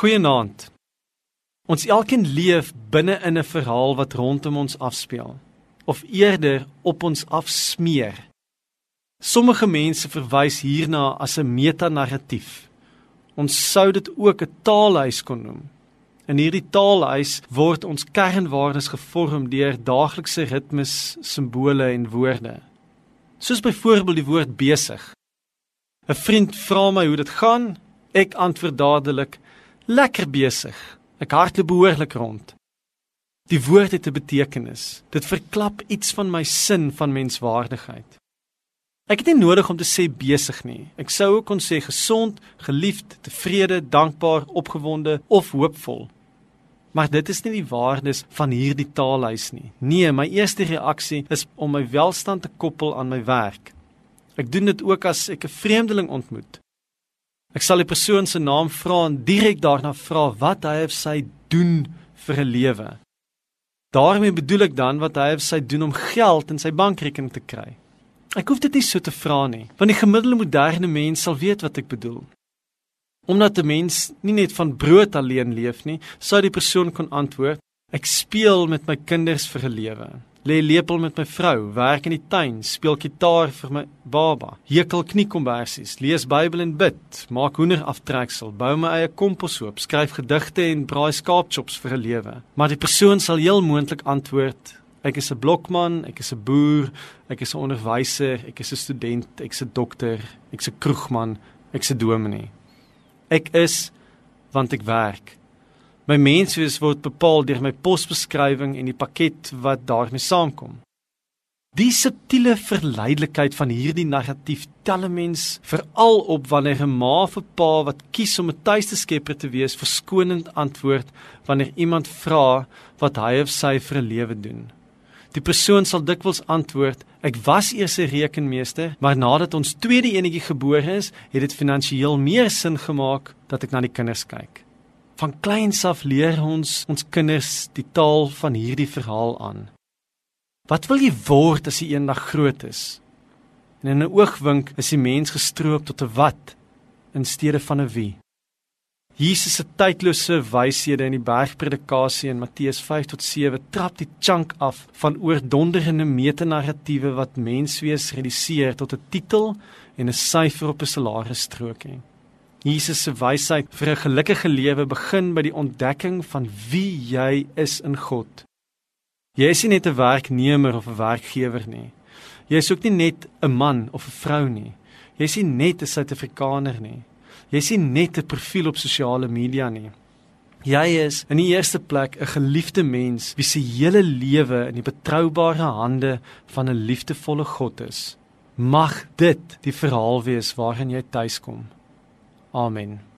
Goeienaand. Ons elkeen leef binne in 'n verhaal wat rondom ons afspeel of eerder op ons afsmeer. Sommige mense verwys hierna as 'n metanarratief. Ons sou dit ook 'n taalhuis kon noem. In hierdie taalhuis word ons kernwaardes gevorm deur daaglikse ritmes, simbole en woorde. Soos byvoorbeeld die woord besig. 'n Vriend vra my hoe dit gaan, ek antwoord dadelik lekker besig. Ek hardloop behoorlik rond. Die woord het 'n betekenis. Dit verklap iets van my sin van menswaardigheid. Ek het nie nodig om te sê besig nie. Ek sou ook kon sê gesond, geliefd, tevrede, dankbaar, opgewonde of hoopvol. Maar dit is nie die waardes van hierdie taalhuis nie. Nee, my eerste reaksie is om my welstand te koppel aan my werk. Ek doen dit ook as ek 'n vreemdeling ontmoet. Ek sal die persoon se naam vra en direk daarna vra wat hy of sy doen vir 'n lewe. daarmee bedoel ek dan wat hy of sy doen om geld in sy bankrekening te kry. Ek hoef dit nie so te vra nie, want die gemiddelde moderne mens sal weet wat ek bedoel. Omdat 'n mens nie net van brood alleen leef nie, sou die persoon kon antwoord: Ek speel met my kinders vir 'n lewe lê lepel met my vrou, werk in die tuin, speel gitaar vir my baba, hekel kniekombersies, lees Bybel en bid, maak hoender aftreksel, bou my eie komposhoop, skryf gedigte en braai skaapchops vir 'n lewe. Maar die persoon sal heel moontlik antwoord: Ek is 'n blokman, ek is 'n boer, ek is 'n onderwyser, ek is 'n student, ek is 'n dokter, ek is 'n kroegman, ek is 'n dominee. Ek is want ek werk. My menswees word bepaal deur my posbeskrywing en die pakket wat daarmee saamkom. Die subtiele verleidelikheid van hierdie narratief tel 'n mens veral op wanneer 'n ma 'n pa wat kies om 'n tuiste skepper te wees, verskonend antwoord wanneer iemand vra wat hy of sy vir 'n lewe doen. Die persoon sal dikwels antwoord: "Ek was eers 'n rekenmeester, maar nadat ons tweede enetjie gebore is, het dit finansiëel meer sin gemaak dat ek na die kinders kyk." Van kleins af leer ons ons kinders die taal van hierdie verhaal aan. Wat wil jy word as jy eendag groot is? En in 'n oogwink is die mens gestroop tot 'n wat in steede van 'n wie. Jesus se tydlose wyshede in die bergpredikasie in Matteus 5 tot 7 trap die chunk af van oordonderende metanarratiewe wat menswees reduseer tot 'n titel en 'n syfer op 'n salarisstrokie. Jesus se wysheid vir 'n gelukkige lewe begin by die ontdekking van wie jy is in God. Jy is nie net 'n werknemer of 'n werkgewer nie. Jy is ook nie net 'n man of 'n vrou nie. Jy is nie net 'n Suid-Afrikaner nie. Jy is nie net 'n profiel op sosiale media nie. Jy is in die eerste plek 'n geliefde mens wie se hele lewe in die betroubare hande van 'n liefdevolle God is. Mag dit die verhaal wees waarin jy tuiskom. Amen.